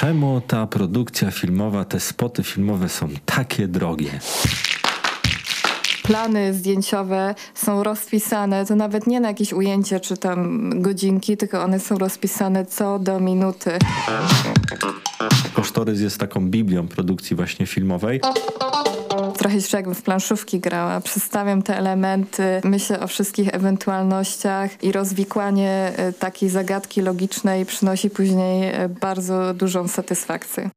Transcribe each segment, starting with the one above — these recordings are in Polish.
Czemu ta produkcja filmowa, te spoty filmowe są takie drogie? plany zdjęciowe są rozpisane, to nawet nie na jakieś ujęcie czy tam godzinki, tylko one są rozpisane co do minuty. Kosztorys jest taką biblią produkcji właśnie filmowej trochę się jakbym w planszówki grała. Przedstawiam te elementy, myślę o wszystkich ewentualnościach i rozwikłanie e, takiej zagadki logicznej przynosi później e, bardzo dużą satysfakcję.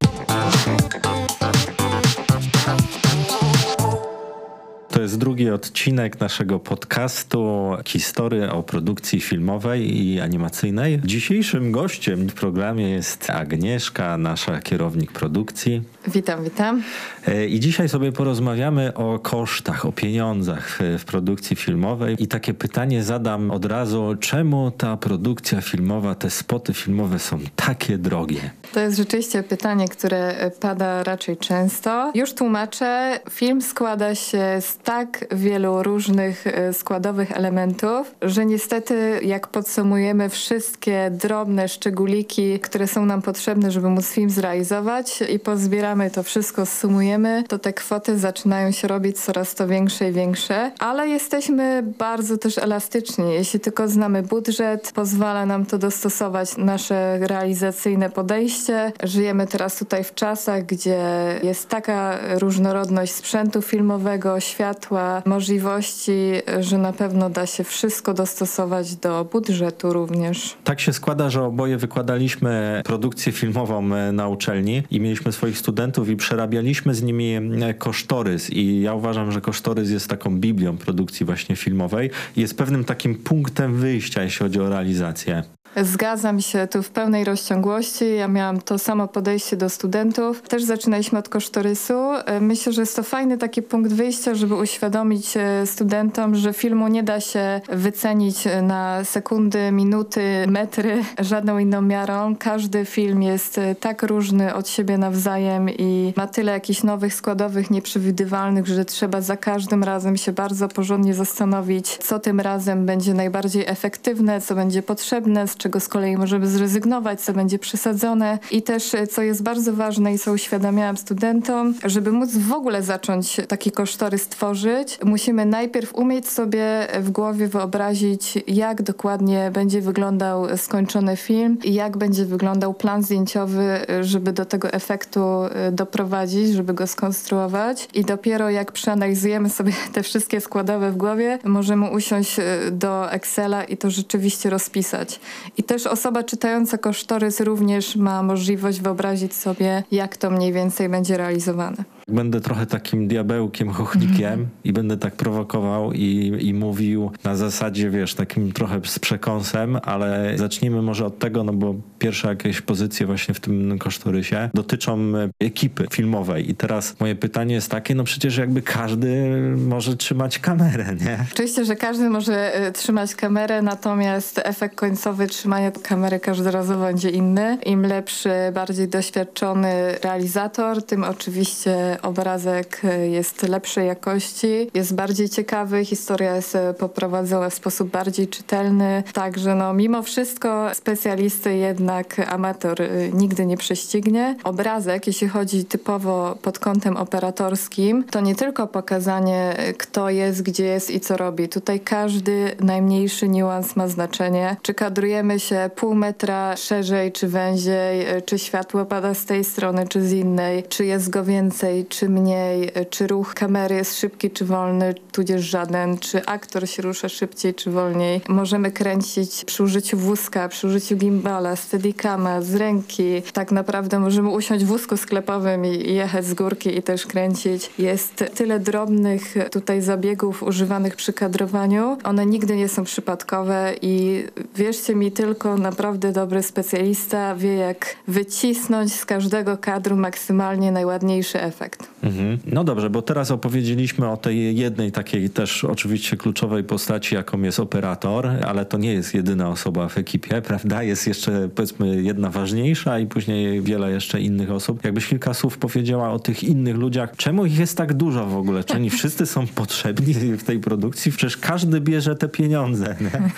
To jest drugi odcinek naszego podcastu Historia o produkcji filmowej i animacyjnej. Dzisiejszym gościem w programie jest Agnieszka, nasza kierownik produkcji. Witam, witam. E, I dzisiaj sobie porozmawiamy o kosztach, o pieniądzach w produkcji filmowej. I takie pytanie zadam od razu, czemu ta produkcja filmowa, te spoty filmowe są takie drogie? To jest rzeczywiście pytanie, które pada raczej często. Już tłumaczę, film składa się z tak wielu różnych e, składowych elementów, że niestety jak podsumujemy wszystkie drobne szczególiki, które są nam potrzebne, żeby móc film zrealizować i pozbieramy to wszystko, sumujemy, to te kwoty zaczynają się robić coraz to większe i większe, ale jesteśmy bardzo też elastyczni. Jeśli tylko znamy budżet, pozwala nam to dostosować nasze realizacyjne podejście. Żyjemy teraz tutaj w czasach, gdzie jest taka różnorodność sprzętu filmowego, światła, możliwości, że na pewno da się wszystko dostosować do budżetu również. Tak się składa, że oboje wykładaliśmy produkcję filmową e, na uczelni i mieliśmy swoich studentów i przerabialiśmy z nimi kosztorys i ja uważam, że kosztorys jest taką biblią produkcji właśnie filmowej i jest pewnym takim punktem wyjścia, jeśli chodzi o realizację. Zgadzam się tu w pełnej rozciągłości. Ja miałam to samo podejście do studentów. Też zaczynaliśmy od kosztorysu. E, myślę, że jest to fajny taki punkt wyjścia, żeby uświadomić e, studentom, że filmu nie da się wycenić na sekundy, minuty, metry żadną inną miarą. Każdy film jest e, tak różny od siebie nawzajem i ma tyle jakichś nowych składowych, nieprzewidywalnych, że trzeba za każdym razem się bardzo porządnie zastanowić, co tym razem będzie najbardziej efektywne, co będzie potrzebne, z czego z kolei możemy zrezygnować, co będzie przesadzone i też e, co jest bardzo ważne i co uświadamiałam studentom, żeby móc w ogóle zacząć taki kosztory stworzyć, musimy najpierw umieć sobie w głowie wyobrazić, jak dokładnie będzie wyglądał skończony film i jak będzie wyglądał plan zdjęciowy, e, żeby do tego efektu e, doprowadzić, żeby go skonstruować i dopiero jak przeanalizujemy sobie te wszystkie składowe w głowie, możemy usiąść do Excela i to rzeczywiście rozpisać. I też osoba czytająca kosztorys również ma możliwość wyobrazić sobie, jak to mniej więcej będzie realizowane. Będę trochę takim diabełkiem, chochnikiem mm. i będę tak prowokował i, i mówił na zasadzie, wiesz, takim trochę z przekąsem, ale zacznijmy może od tego, no bo pierwsze jakieś pozycje właśnie w tym kosztorysie dotyczą e, ekipy filmowej i teraz moje pytanie jest takie, no przecież jakby każdy może trzymać kamerę, nie? Oczywiście, że każdy może y, trzymać kamerę, natomiast efekt końcowy trzymania kamery każdorazowo będzie inny. Im lepszy, bardziej doświadczony realizator, tym oczywiście obrazek jest lepszej jakości, jest bardziej ciekawy, historia jest poprowadzona w sposób bardziej czytelny. Także no, mimo wszystko specjalisty jednak amator y, nigdy nie prześcignie. Obrazek, jeśli chodzi typowo pod kątem operatorskim, to nie tylko pokazanie kto jest, gdzie jest i co robi. Tutaj każdy najmniejszy niuans ma znaczenie. Czy kadrujemy się pół metra szerzej czy węziej, y, czy światło pada z tej strony czy z innej, czy jest go więcej, czy mniej, czy ruch kamery jest szybki czy wolny, tudzież żaden, czy aktor się rusza szybciej czy wolniej. Możemy kręcić przy użyciu wózka, przy użyciu gimbala, steadicama, z ręki. Tak naprawdę możemy usiąść w wózku sklepowym i jechać z górki i też kręcić. Jest tyle drobnych tutaj zabiegów używanych przy kadrowaniu. One nigdy nie są przypadkowe i wierzcie mi, tylko naprawdę dobry specjalista wie jak wycisnąć z każdego kadru maksymalnie najładniejszy efekt. Efekt. Mhm. No dobrze, bo teraz opowiedzieliśmy o tej jednej takiej też oczywiście kluczowej postaci, jaką jest operator, ale to nie jest jedyna osoba w ekipie, prawda? Jest jeszcze powiedzmy jedna ważniejsza i później wiele jeszcze innych osób. Jakbyś kilka słów powiedziała o tych innych ludziach, czemu ich jest tak dużo w ogóle? Czy oni wszyscy są potrzebni w tej produkcji? Przecież każdy bierze te pieniądze. Nie?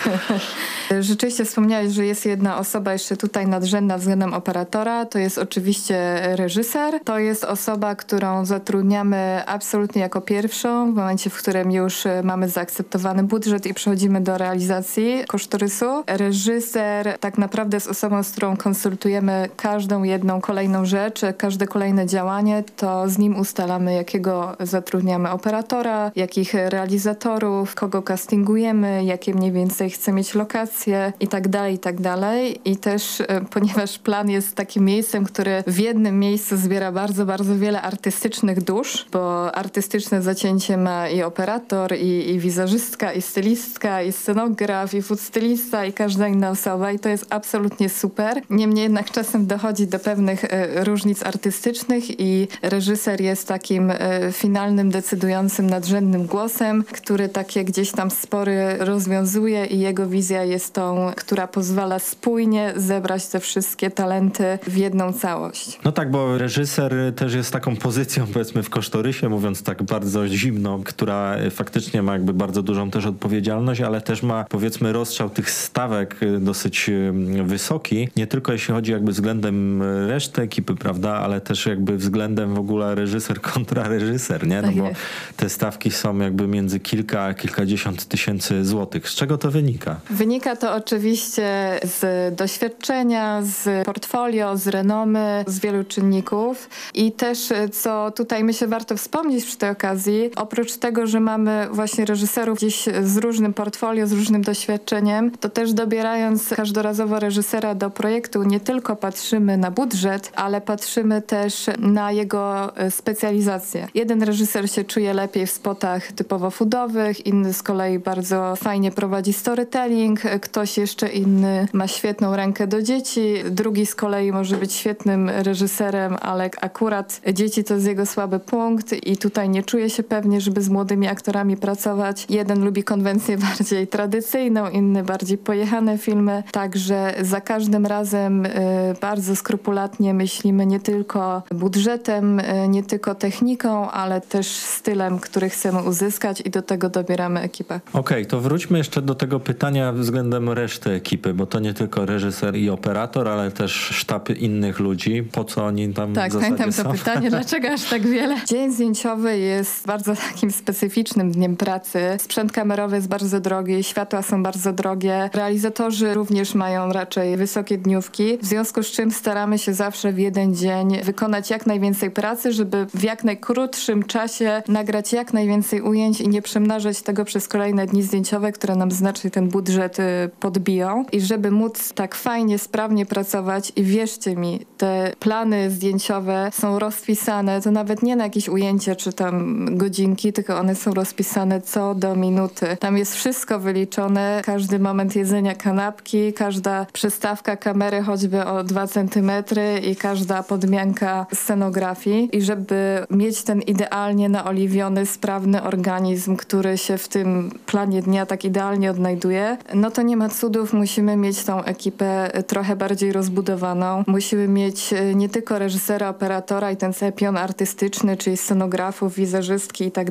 Rzeczywiście wspomniałeś, że jest jedna osoba jeszcze tutaj nadrzędna względem operatora. To jest oczywiście reżyser. To jest osoba, którą zatrudniamy absolutnie jako pierwszą, w momencie, w którym już mamy zaakceptowany budżet i przechodzimy do realizacji kosztorysu. Reżyser tak naprawdę jest osobą, z którą konsultujemy każdą jedną kolejną rzecz, każde kolejne działanie, to z nim ustalamy, jakiego zatrudniamy operatora, jakich realizatorów, kogo castingujemy, jakie mniej więcej chce mieć lokacje i tak dalej, i tak dalej. I też, e, ponieważ plan jest takim miejscem, który w jednym miejscu zbiera bardzo, bardzo wiele artystycznych dusz, bo artystyczne zacięcie ma i operator, i, i wizerzystka, i stylistka, i scenograf, i food stylista, i każda inna osoba i to jest absolutnie super. Niemniej jednak czasem dochodzi do pewnych e, różnic artystycznych i reżyser jest takim e, finalnym, decydującym, nadrzędnym głosem, który takie gdzieś tam spory rozwiązuje i jego wizja jest tą, która pozwala spójnie zebrać te wszystkie talenty w jedną całość. No tak, bo reżyser też jest taką pozycją powiedzmy w kosztorysie, mówiąc tak bardzo zimno, która faktycznie ma jakby bardzo dużą też odpowiedzialność, ale też ma powiedzmy rozstrzał tych stawek dosyć wysoki, nie tylko jeśli chodzi jakby względem reszty ekipy, prawda, ale też jakby względem w ogóle reżyser kontra reżyser, nie? No Tak bo te stawki są jakby między kilka a kilkadziesiąt tysięcy złotych. Z czego to wynika? Wynika to oczywiście z doświadczenia, z portfolio, z renomy, z wielu czynników i też, co tutaj myślę warto wspomnieć przy tej okazji, oprócz tego, że mamy właśnie reżyserów gdzieś z różnym portfolio, z różnym doświadczeniem, to też dobierając każdorazowo reżysera do projektu, nie tylko patrzymy na budżet, ale patrzymy też na jego e, specjalizację. Jeden reżyser się czuje lepiej w spotach typowo foodowych, inny z kolei bardzo fajnie prowadzi storytelling, e, ktoś jeszcze inny ma świetną rękę do dzieci, drugi z kolei może być świetnym reżyserem, ale akurat dzieci to jest jego słaby punkt i tutaj nie czuje się pewnie, żeby z młodymi aktorami pracować. Jeden lubi konwencję bardziej tradycyjną, inny bardziej pojechane filmy, także za każdym razem y, bardzo skrupulatnie myślimy nie tylko budżetem, y, nie tylko techniką, ale też stylem, który chcemy uzyskać i do tego dobieramy ekipę. Okej, to wróćmy jeszcze do tego pytania względem reszty ekipy, bo to nie tylko reżyser i operator, ale też sztab innych ludzi. Po co oni tam w Tak, zasadzie pamiętam to są? pytanie, dlaczego aż tak wiele? Dzień zdjęciowy jest bardzo takim specyficznym dniem pracy. Sprzęt kamerowy jest bardzo drogi, światła są bardzo drogie. Realizatorzy również mają raczej wysokie dniówki, w związku z czym staramy się zawsze w jeden dzień wykonać jak najwięcej pracy, żeby w jak najkrótszym czasie nagrać jak najwięcej ujęć i nie przemnażać tego przez kolejne dni zdjęciowe, które nam znacznie ten budżet y, podbiją. I żeby móc tak fajnie, sprawnie pracować i wierzcie mi, te plany zdjęciowe są rozpisane, to nawet nie na jakieś ujęcie czy tam godzinki, tylko one są rozpisane co do minuty. Tam jest wszystko wyliczone, każdy moment jedzenia kanapki, każda przestawka kamery choćby o dwa centymetry i każda podmianka scenografii. I żeby mieć ten idealnie naoliwiony, sprawny organizm, który się w tym planie dnia tak idealnie odnajduje, no to nie ma cudów, musimy mieć tą ekipę trochę bardziej rozbudowaną. Musimy mieć e, nie tylko reżysera, operatora i ten cały pion artystyczny, czyli scenografów, wizerzystki i tak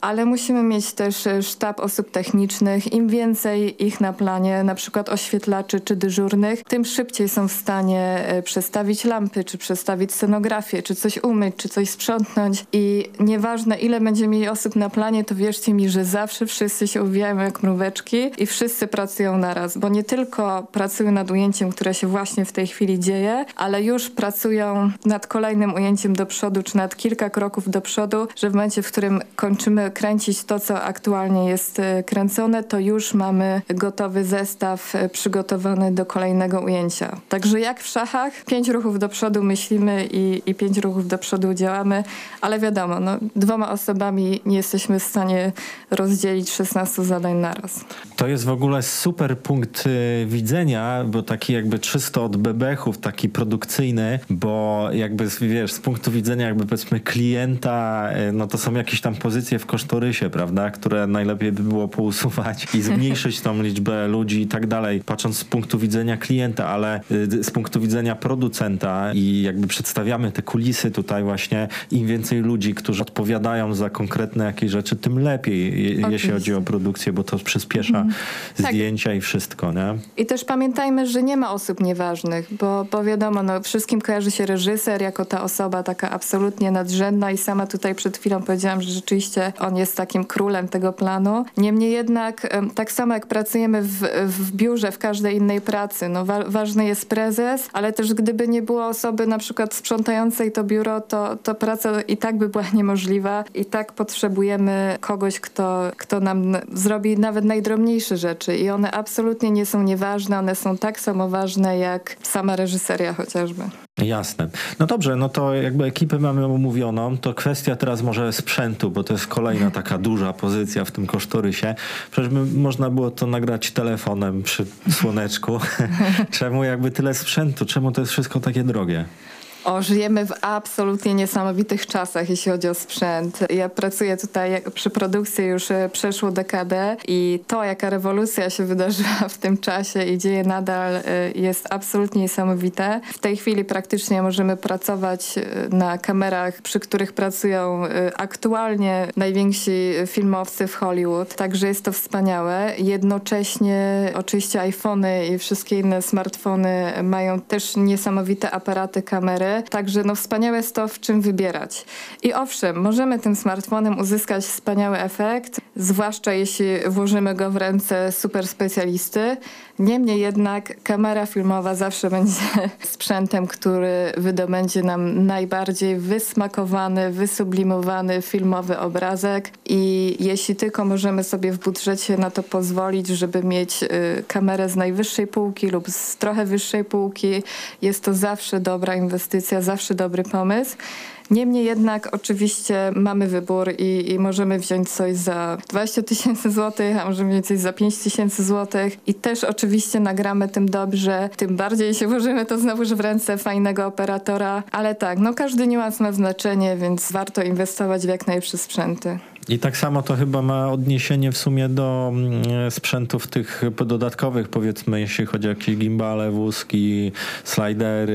ale musimy mieć też e, sztab osób technicznych. Im więcej ich na planie, na przykład oświetlaczy czy dyżurnych, tym szybciej są w stanie e, przestawić lampy, czy przestawić scenografię, czy coś umyć, czy coś sprzątnąć i nieważne ile będzie mieli osób na planie, to wierzcie mi, że zawsze wszyscy się uwijają jak mróweczki i wszyscy pracują naraz, bo nie tylko pracują nad ujęciem, które się właśnie w tej chwili dzieje, ale już pracują nad kolejnym ujęciem do przodu, czy nad kilka kroków do przodu, że w momencie, w którym kończymy kręcić to, co aktualnie jest e, kręcone, to już mamy gotowy zestaw e, przygotowany do kolejnego ujęcia. Także jak w szachach, pięć ruchów do przodu myślimy i, i pięć ruchów do przodu działamy, ale wiadomo, no, dwoma osobami nie jesteśmy w stanie rozdzielić 16 zadań naraz. To jest w ogóle super punkt y, widzenia, bo taki jakby czysto od bebechów, taki produkcyjny, bo jakby wiesz, z punktu widzenia jakby jakby powiedzmy klienta, e, no to są jakieś tam pozycje w kosztorysie, prawda, które najlepiej by było pousuwać i zmniejszyć tą liczbę ludzi i tak dalej, patrząc z punktu widzenia klienta, ale z punktu widzenia producenta i jakby przedstawiamy te kulisy tutaj właśnie, im więcej ludzi, którzy odpowiadają za konkretne jakieś rzeczy, tym lepiej, Oczywiście. jeśli chodzi o produkcję, bo to przyspiesza mhm. zdjęcia tak. i wszystko, nie? I też pamiętajmy, że nie ma osób nieważnych, bo, bo wiadomo, no, wszystkim kojarzy się reżyser jako ta osoba taka absolutnie nadrzędna i sama tutaj przed chwilą powiedziałam, że rzeczywiście on jest takim królem tego planu. Niemniej jednak, tak samo jak pracujemy w, w biurze, w każdej innej pracy, no wa ważny jest prezes, ale też gdyby nie było osoby na przykład sprzątającej to biuro, to, to praca i tak by była niemożliwa. I tak potrzebujemy kogoś, kto, kto nam zrobi nawet najdrobniejsze rzeczy i one absolutnie nie są nieważne, one są tak samo ważne jak sama reżyseria chociażby. Jasne. No dobrze, no to jakby ekipę mamy omówioną, to kwestia teraz może sprzętu, bo to jest kolejna taka duża pozycja w tym kosztorysie. Przecież by można było to nagrać telefonem przy słoneczku. czemu jakby tyle sprzętu? Czemu to jest wszystko takie drogie? O, żyjemy w absolutnie niesamowitych czasach, jeśli chodzi o sprzęt. Ja pracuję tutaj przy produkcji już e, przeszło dekadę i to, jaka rewolucja się wydarzyła w tym czasie i dzieje nadal, e, jest absolutnie niesamowite. W tej chwili praktycznie możemy pracować e, na kamerach, przy których pracują aktualnie najwięksi filmowcy w Hollywood, także jest to wspaniałe. Jednocześnie oczywiście iPhony i wszystkie inne smartfony mają też niesamowite aparaty kamery, Także no wspaniałe jest to, w czym wybierać. I owszem, możemy tym smartfonem uzyskać wspaniały efekt, zwłaszcza jeśli włożymy go w ręce super specjalisty. Niemniej jednak kamera filmowa zawsze będzie sprzętem, który wydobędzie nam najbardziej wysmakowany, wysublimowany filmowy obrazek i jeśli tylko możemy sobie w budżecie na to pozwolić, żeby mieć y, kamerę z najwyższej półki lub z trochę wyższej półki, jest to zawsze dobra inwestycja, zawsze dobry pomysł. Niemniej jednak oczywiście mamy wybór i, i możemy wziąć coś za 20 tysięcy złotych, a możemy wziąć coś za 5 tysięcy złotych i też oczywiście nagramy tym dobrze, tym bardziej jeśli włożymy to znowuż w ręce fajnego operatora, ale tak, no każdy niuans ma znaczenie, więc warto inwestować w jak najlepsze sprzęty. I tak samo to chyba ma odniesienie w sumie do mm, sprzętów tych dodatkowych, powiedzmy, jeśli chodzi o jakieś gimbale, wózki, slidery,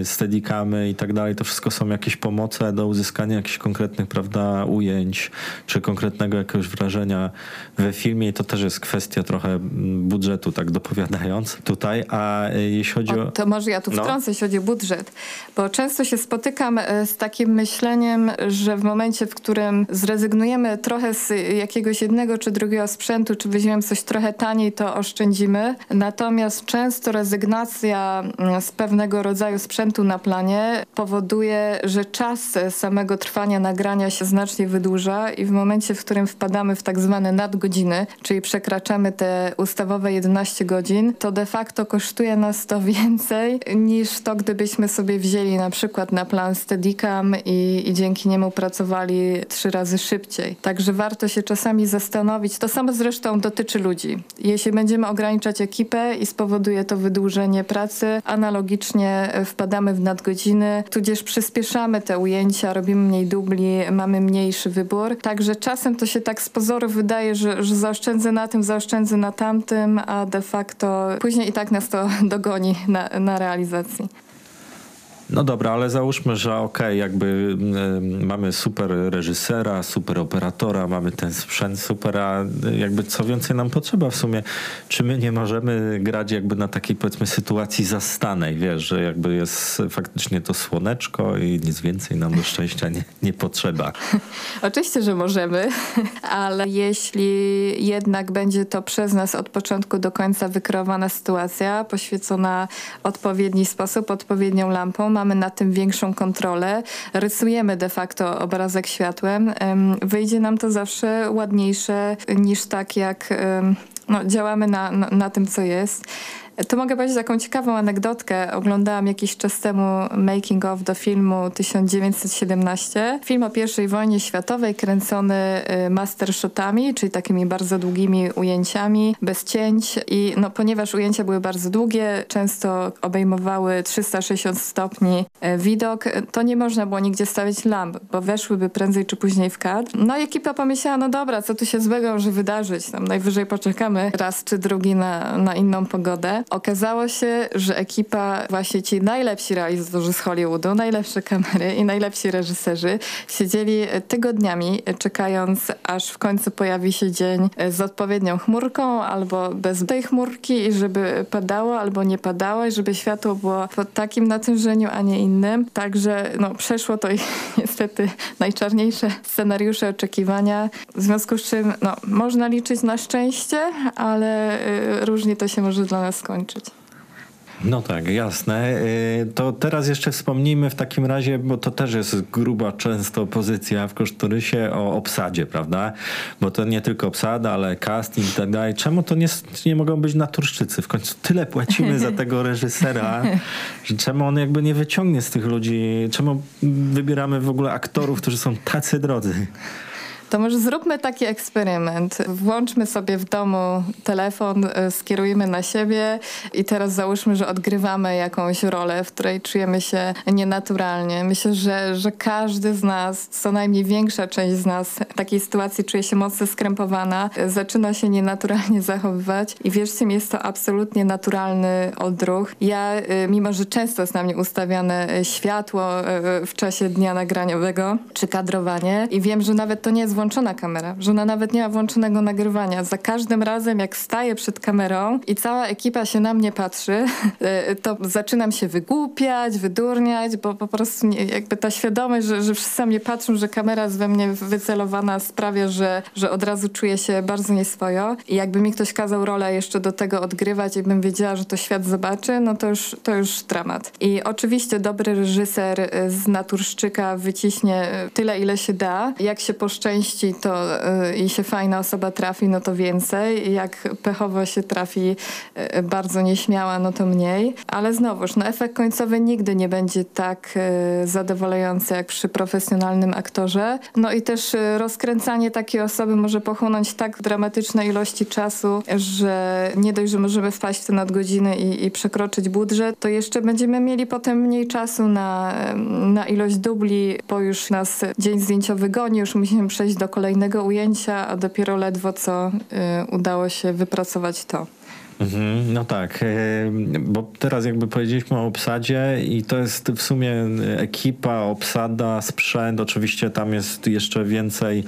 y, steadicamy i tak dalej. To wszystko są jakieś pomoce do uzyskania jakichś konkretnych, prawda, ujęć, czy konkretnego jakiegoś wrażenia we filmie. I to też jest kwestia trochę mm, budżetu, tak dopowiadając tutaj. A y, jeśli chodzi o... o to może ja tu no. wtrącę, jeśli chodzi o budżet, bo często się spotykam y, z takim myśleniem, że w momencie, w którym zrezygnujemy zrezygnujemy trochę z jakiegoś jednego czy drugiego sprzętu, czy weźmiemy coś trochę taniej, to oszczędzimy. Natomiast często rezygnacja mm, z pewnego rodzaju sprzętu na planie powoduje, że czas samego trwania nagrania się znacznie wydłuża i w momencie, w którym wpadamy w tak zwane nadgodziny, czyli przekraczamy te ustawowe 11 godzin, to de facto kosztuje nas to więcej niż to, gdybyśmy sobie wzięli na przykład na plan Steadicam i, i dzięki niemu pracowali trzy razy szybciej szybciej. Także warto się czasami zastanowić. To samo zresztą dotyczy ludzi. Jeśli będziemy ograniczać ekipę i spowoduje to wydłużenie pracy, analogicznie wpadamy w nadgodziny, tudzież przyspieszamy te ujęcia, robimy mniej dubli, mamy mniejszy wybór. Także czasem to się tak z pozoru wydaje, że, że zaoszczędzę na tym, zaoszczędzę na tamtym, a de facto później i tak nas to dogoni na, na realizacji. No dobra, ale załóżmy, że okej, okay, jakby y, mamy super reżysera, super operatora, mamy ten sprzęt super, a jakby co więcej nam potrzeba w sumie. Czy my nie możemy grać jakby na takiej powiedzmy sytuacji zastanej, wiesz, że jakby jest faktycznie to słoneczko i nic więcej nam do szczęścia nie, nie potrzeba. Oczywiście, że możemy, ale jeśli jednak będzie to przez nas od początku do końca wykreowana sytuacja, poświecona odpowiedni sposób, odpowiednią lampą, mamy na tym większą kontrolę, rysujemy de facto obrazek światłem, wyjdzie nam to zawsze ładniejsze niż tak jak no, działamy na, na, na tym, co jest. To mogę powiedzieć taką ciekawą anegdotkę. Oglądałam jakiś czas temu making of do filmu 1917. Film o I wojnie światowej kręcony y, mastershotami, czyli takimi bardzo długimi ujęciami, bez cięć i no, ponieważ ujęcia były bardzo długie, często obejmowały 360 stopni y, widok, to nie można było nigdzie stawiać lamp, bo weszłyby prędzej czy później w kadr. No i ekipa pomyślała, no dobra, co tu się złego może wydarzyć? Tam najwyżej poczekamy raz czy drugi na, na inną pogodę. Okazało się, że ekipa, właśnie ci najlepsi realizatorzy z Hollywoodu, najlepsze kamery i najlepsi reżyserzy siedzieli tygodniami czekając, aż w końcu pojawi się dzień z odpowiednią chmurką albo bez tej chmurki i żeby padało albo nie padało i żeby światło było pod takim natężeniu, a nie innym. Także no, przeszło to i niestety najczarniejsze scenariusze oczekiwania, w związku z czym no, można liczyć na szczęście, ale y, różnie to się może dla nas skończyć. No tak, jasne. Y, to teraz jeszcze wspomnijmy w takim razie, bo to też jest gruba często pozycja w kosztorysie o obsadzie, prawda? Bo to nie tylko obsada, ale casting i tak dalej. Czemu to nie, nie mogą być naturszczycy? W końcu tyle płacimy za tego reżysera, że czemu on jakby nie wyciągnie z tych ludzi? Czemu wybieramy w ogóle aktorów, którzy są tacy drodzy? To może zróbmy taki eksperyment. Włączmy sobie w domu telefon, e, skierujmy na siebie i teraz załóżmy, że odgrywamy jakąś rolę, w której czujemy się nienaturalnie. Myślę, że, że każdy z nas, co najmniej większa część z nas w takiej sytuacji czuje się mocno skrępowana, zaczyna się nienaturalnie zachowywać i wierzcie mi, jest to absolutnie naturalny odruch. Ja, e, mimo że często jest na mnie ustawiane e, światło w czasie dnia nagraniowego czy kadrowanie i wiem, że nawet to nie jest włączona kamera, że ona nawet nie ma włączonego nagrywania. Za każdym razem, jak staję przed kamerą i cała ekipa się na mnie patrzy, e, to zaczynam się wygłupiać, wydurniać, bo po prostu nie, jakby ta świadomość, że, że wszyscy mnie patrzą, że kamera jest we mnie wycelowana sprawia, że, że od razu czuję się bardzo nieswojo. I jakby mi ktoś kazał rolę jeszcze do tego odgrywać i bym wiedziała, że to świat zobaczy, no to już, to już dramat. I oczywiście dobry reżyser e, z naturszczyka wyciśnie e, tyle, ile się da. Jak się poszczęści części to y, i się fajna osoba trafi, no to więcej. Jak pechowo się trafi y, bardzo nieśmiała, no to mniej. Ale znowuż, no efekt końcowy nigdy nie będzie tak y, zadowalający jak przy profesjonalnym aktorze. No i też rozkręcanie takiej osoby może pochłonąć tak dramatyczne ilości czasu, że nie dość, że możemy wpaść w te nadgodziny i, i przekroczyć budżet, to jeszcze będziemy mieli potem mniej czasu na, na ilość dubli, bo już nas dzień zdjęciowy goni, już musimy przejść do kolejnego ujęcia, a dopiero ledwo co y, udało się wypracować to. Mhm, no tak, e, bo teraz jakby powiedzieliśmy o obsadzie i to jest w sumie ekipa, obsada, sprzęt, oczywiście tam jest jeszcze więcej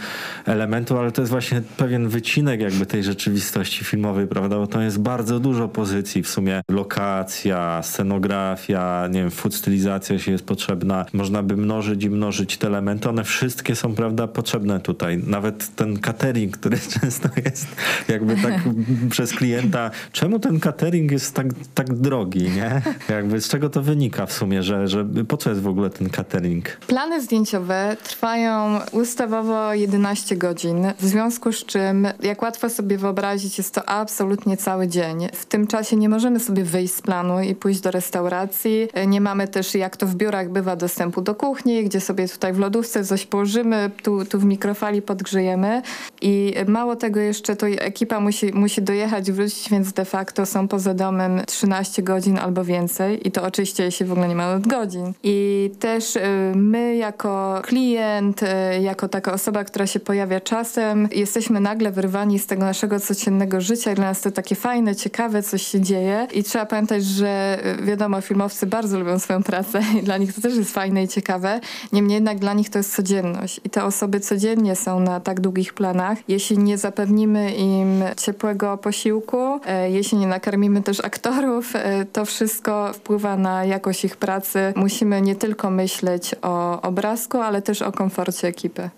elementów, ale to jest właśnie pewien wycinek jakby tej rzeczywistości filmowej, prawda, bo to jest bardzo dużo pozycji w sumie, lokacja, scenografia, nie wiem, food stylizacja, jeśli jest potrzebna, można by mnożyć i mnożyć te elementy, one wszystkie są, prawda, potrzebne tutaj, nawet ten catering, który często jest jakby tak przez klienta czemu ten catering jest tak, tak drogi, nie? Jakby z czego to wynika w sumie, że, że po co jest w ogóle ten catering? Plany zdjęciowe trwają ustawowo 11 godzin, w związku z czym, jak łatwo sobie wyobrazić, jest to absolutnie cały dzień. W tym czasie nie możemy sobie wyjść z planu i pójść do restauracji. Nie mamy też, jak to w biurach bywa, dostępu do kuchni, gdzie sobie tutaj w lodówce coś położymy, tu, tu w mikrofali podgrzejemy. I mało tego jeszcze, to ekipa musi, musi dojechać, wrócić, więc de facto są poza domem 13 godzin albo więcej i to oczywiście jeśli w ogóle nie ma godzin. I też y, my jako klient, y, jako taka osoba, która się pojawia czasem, jesteśmy nagle wyrwani z tego naszego codziennego życia i dla nas to takie fajne, ciekawe, coś się dzieje i trzeba pamiętać, że y, wiadomo, filmowcy bardzo lubią swoją pracę i dla nich to też jest fajne i ciekawe, niemniej jednak dla nich to jest codzienność i te osoby codziennie są na tak długich planach. Jeśli nie zapewnimy im ciepłego posiłku, jeśli nie nakarmimy też aktorów, e, to wszystko wpływa na jakość ich pracy. Musimy nie tylko myśleć o obrazku, ale też o komforcie ekipy.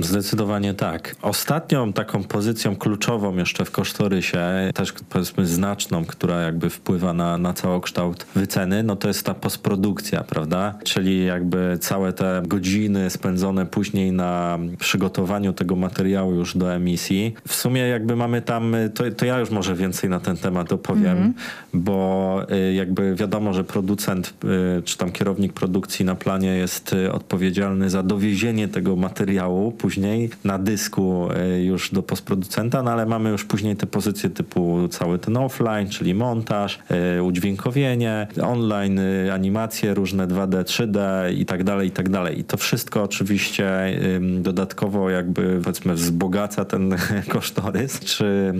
Zdecydowanie tak. Ostatnią taką pozycją kluczową jeszcze w kosztorysie, też powiedzmy znaczną, która jakby wpływa na, na całokształt wyceny, no to jest ta postprodukcja, prawda? Czyli jakby całe te godziny spędzone później na przygotowaniu tego materiału już do emisji. W sumie jakby mamy tam, to, to ja już może więcej na ten temat opowiem, mm -hmm. bo y, jakby wiadomo, że producent y, czy tam kierownik produkcji na planie jest y, odpowiedzialny za dowiezienie tego materiału później na dysku e, już do postproducenta, no ale mamy już później te pozycje typu cały ten offline, czyli montaż, e, udźwiękowienie, online, e, animacje różne 2D, 3D i tak dalej, i tak dalej. I to wszystko oczywiście dodatkowo jakby powiedzmy wzbogaca ten kosztorys, czy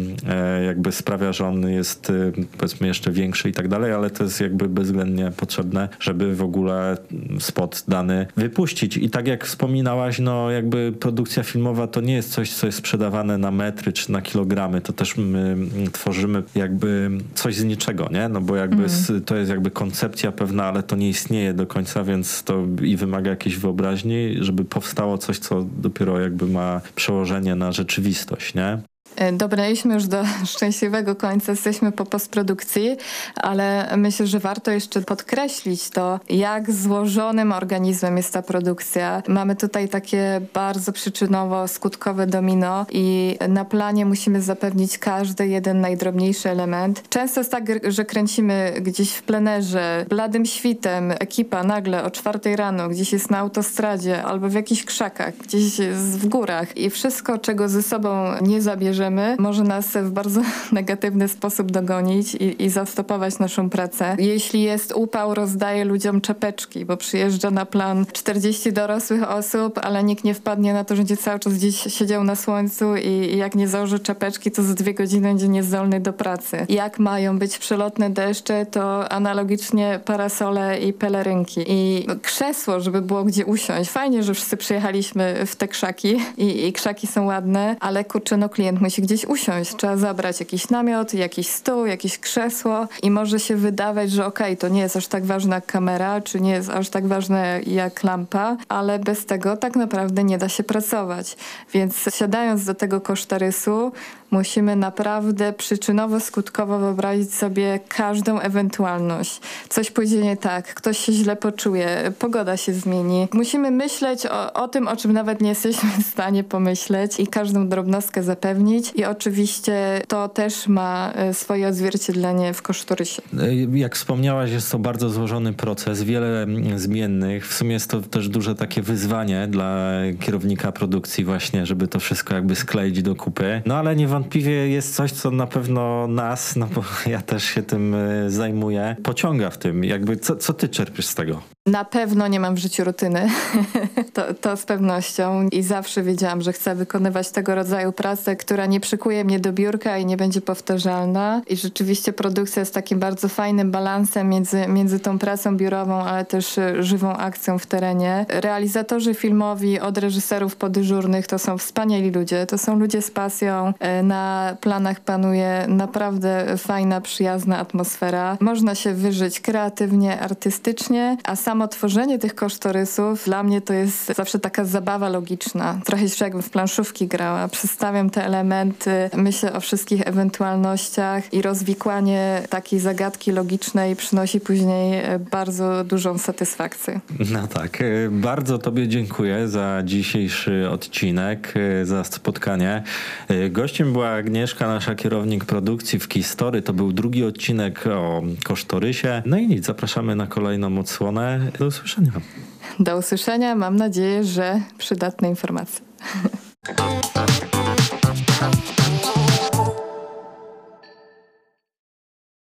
jakby sprawia, że on jest powiedzmy jeszcze większy i tak dalej, ale to jest jakby bezwzględnie potrzebne, żeby w ogóle spot dany wypuścić. I tak jak wspominałaś, no jakby produkcja filmowa to nie jest coś, co jest sprzedawane na metry czy na kilogramy. To też my tworzymy jakby coś z niczego, nie? No bo jakby mm. to jest jakby koncepcja pewna, ale to nie istnieje do końca, więc to i wymaga jakiejś wyobraźni, żeby powstało coś, co dopiero jakby ma przełożenie na rzeczywistość, nie? E, dobraliśmy już do szczęśliwego końca, jesteśmy po postprodukcji, ale myślę, że warto jeszcze podkreślić to, jak złożonym organizmem jest ta produkcja. Mamy tutaj takie bardzo przyczynowo-skutkowe domino i na planie musimy zapewnić każdy jeden najdrobniejszy element. Często jest tak, że kręcimy gdzieś w plenerze, bladym świtem, ekipa nagle o czwartej rano gdzieś jest na autostradzie albo w jakichś krzakach, gdzieś w górach i wszystko, czego ze sobą nie zabierzemy, bierzemy, może nas w bardzo negatywny sposób dogonić i, i zastopować naszą pracę. Jeśli jest upał, rozdaje ludziom czepeczki, bo przyjeżdża na plan 40 dorosłych osób, ale nikt nie wpadnie na to, że będzie cały czas gdzieś siedział na słońcu i, i jak nie założy czepeczki, to za dwie godziny będzie niezdolny do pracy. Jak mają być przelotne deszcze, to analogicznie parasole i pelerynki. I krzesło, żeby było gdzie usiąść. Fajnie, że wszyscy przyjechaliśmy w te krzaki i, i krzaki są ładne, ale kurczę, no klient musi gdzieś usiąść. Trzeba zabrać jakiś namiot, jakiś stół, jakieś krzesło i może się wydawać, że okej, okay, to nie jest aż tak ważna kamera, czy nie jest aż tak ważne jak lampa, ale bez tego tak naprawdę nie da się pracować. Więc siadając do tego kosztorysu, musimy naprawdę przyczynowo-skutkowo wyobrazić sobie każdą ewentualność. Coś pójdzie nie tak, ktoś się źle poczuje, pogoda się zmieni. Musimy myśleć o, o tym, o czym nawet nie jesteśmy w stanie pomyśleć i każdą drobnostkę zapewnić. I oczywiście to też ma e, swoje odzwierciedlenie w kosztorysie. E, jak wspomniałaś, jest to bardzo złożony proces, wiele mm, zmiennych. W sumie jest to też duże takie wyzwanie dla kierownika produkcji właśnie, żeby to wszystko jakby skleić do kupy. No ale niewątpliwie niewątpliwie jest coś, co na pewno nas, no bo ja też się tym e, zajmuję, pociąga w tym. Jakby co, co ty czerpiesz z tego? Na pewno nie mam w życiu rutyny. to, to z pewnością. I zawsze wiedziałam, że chcę wykonywać tego rodzaju pracę, która nie przykuje mnie do biurka i nie będzie powtarzalna. I rzeczywiście produkcja jest takim bardzo fajnym balansem między, między tą pracą biurową, ale też e, żywą akcją w terenie. Realizatorzy filmowi od reżyserów podyżurnych to są wspaniali ludzie. To są ludzie z pasją. E, na planach panuje naprawdę fajna, przyjazna atmosfera. Można się wyżyć kreatywnie, artystycznie, a sam samo tworzenie tych kosztorysów dla mnie to jest zawsze taka zabawa logiczna. Trochę się w planszówki grała. Przedstawiam te elementy, myślę o wszystkich ewentualnościach i rozwikłanie takiej zagadki logicznej przynosi później e, bardzo dużą satysfakcję. No tak. E, bardzo Tobie dziękuję za dzisiejszy odcinek, e, za spotkanie. Gościem była Agnieszka, nasza kierownik produkcji w Kistory. To był drugi odcinek o kosztorysie. No i nic, zapraszamy na kolejną odsłonę. Do usłyszenia. Do usłyszenia. Mam nadzieję, że przydatne informacje.